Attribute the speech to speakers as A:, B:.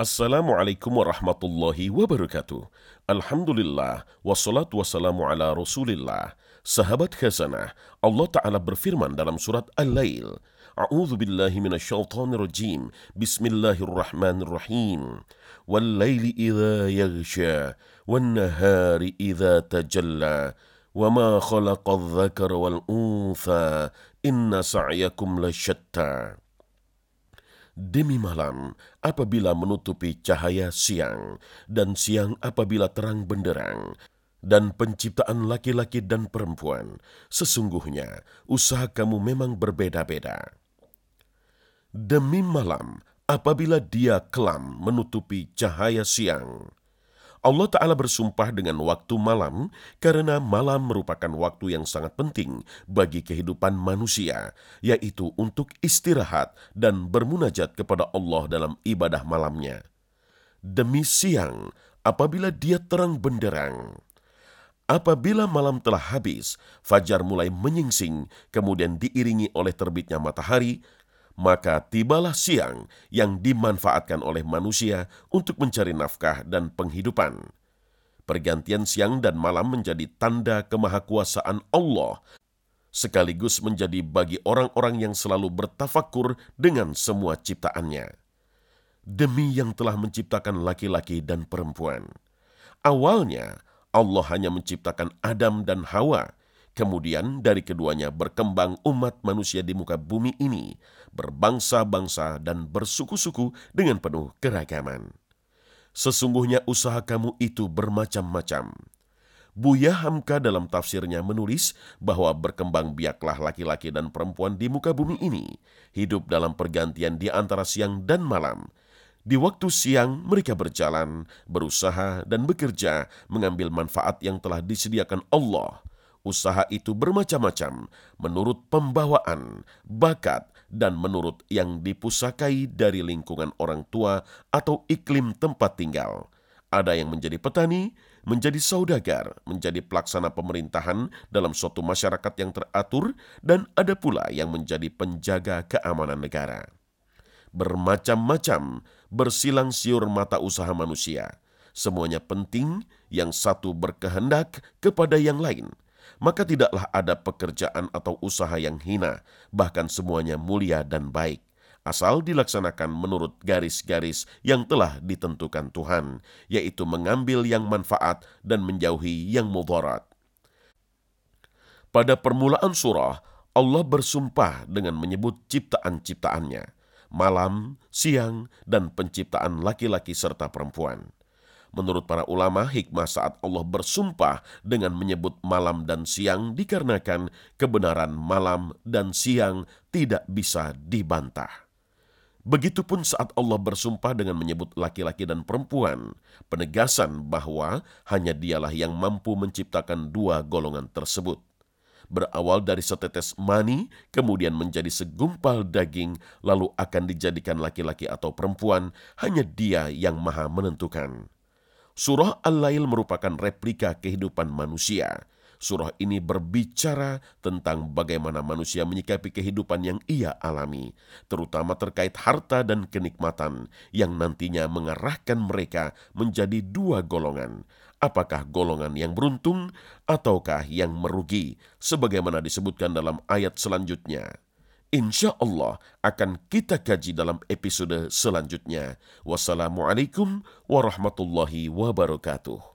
A: Assalamualaikum warahmatullahi wabarakatuh. Alhamdulillah, wassalatu wassalamu ala rasulillah. Sahabat khazanah, Allah Ta'ala berfirman dalam surat Al-Lail. A'udhu billahi minasyaitanir rajim. Bismillahirrahmanirrahim. Wal-Laili idza yagsha. Wal-nahari idza tajalla. Wa ma khalaqa dhakar wal-untha. Inna sa'yakum lashatta. Demi malam, apabila menutupi cahaya siang, dan siang apabila terang benderang, dan penciptaan laki-laki dan perempuan, sesungguhnya usaha kamu memang berbeda-beda. Demi malam, apabila dia kelam menutupi cahaya siang, Allah Ta'ala bersumpah dengan waktu malam karena malam merupakan waktu yang sangat penting bagi kehidupan manusia, yaitu untuk istirahat dan bermunajat kepada Allah dalam ibadah malamnya. Demi siang, apabila dia terang benderang, Apabila malam telah habis, fajar mulai menyingsing, kemudian diiringi oleh terbitnya matahari, maka tibalah siang yang dimanfaatkan oleh manusia untuk mencari nafkah dan penghidupan. Pergantian siang dan malam menjadi tanda kemahakuasaan Allah, sekaligus menjadi bagi orang-orang yang selalu bertafakur dengan semua ciptaannya. Demi yang telah menciptakan laki-laki dan perempuan. Awalnya, Allah hanya menciptakan Adam dan Hawa, Kemudian dari keduanya berkembang umat manusia di muka bumi ini, berbangsa-bangsa dan bersuku-suku dengan penuh keragaman. Sesungguhnya usaha kamu itu bermacam-macam. Buya Hamka dalam tafsirnya menulis bahwa berkembang biaklah laki-laki dan perempuan di muka bumi ini, hidup dalam pergantian di antara siang dan malam. Di waktu siang mereka berjalan, berusaha dan bekerja mengambil manfaat yang telah disediakan Allah – Usaha itu bermacam-macam menurut pembawaan, bakat, dan menurut yang dipusakai dari lingkungan orang tua atau iklim tempat tinggal. Ada yang menjadi petani, menjadi saudagar, menjadi pelaksana pemerintahan dalam suatu masyarakat yang teratur, dan ada pula yang menjadi penjaga keamanan negara. Bermacam-macam bersilang siur mata usaha manusia. Semuanya penting, yang satu berkehendak kepada yang lain – maka tidaklah ada pekerjaan atau usaha yang hina, bahkan semuanya mulia dan baik, asal dilaksanakan menurut garis-garis yang telah ditentukan Tuhan, yaitu mengambil yang manfaat dan menjauhi yang mudarat. Pada permulaan surah, Allah bersumpah dengan menyebut ciptaan-ciptaannya, malam, siang, dan penciptaan laki-laki serta perempuan. Menurut para ulama, hikmah saat Allah bersumpah dengan menyebut malam dan siang dikarenakan kebenaran malam dan siang tidak bisa dibantah. Begitupun saat Allah bersumpah dengan menyebut laki-laki dan perempuan, penegasan bahwa hanya dialah yang mampu menciptakan dua golongan tersebut. Berawal dari setetes mani, kemudian menjadi segumpal daging, lalu akan dijadikan laki-laki atau perempuan, hanya dia yang maha menentukan. Surah Al-Lail merupakan replika kehidupan manusia. Surah ini berbicara tentang bagaimana manusia menyikapi kehidupan yang ia alami, terutama terkait harta dan kenikmatan yang nantinya mengarahkan mereka menjadi dua golongan. Apakah golongan yang beruntung ataukah yang merugi, sebagaimana disebutkan dalam ayat selanjutnya insya Allah akan kita kaji dalam episode selanjutnya. Wassalamualaikum warahmatullahi wabarakatuh.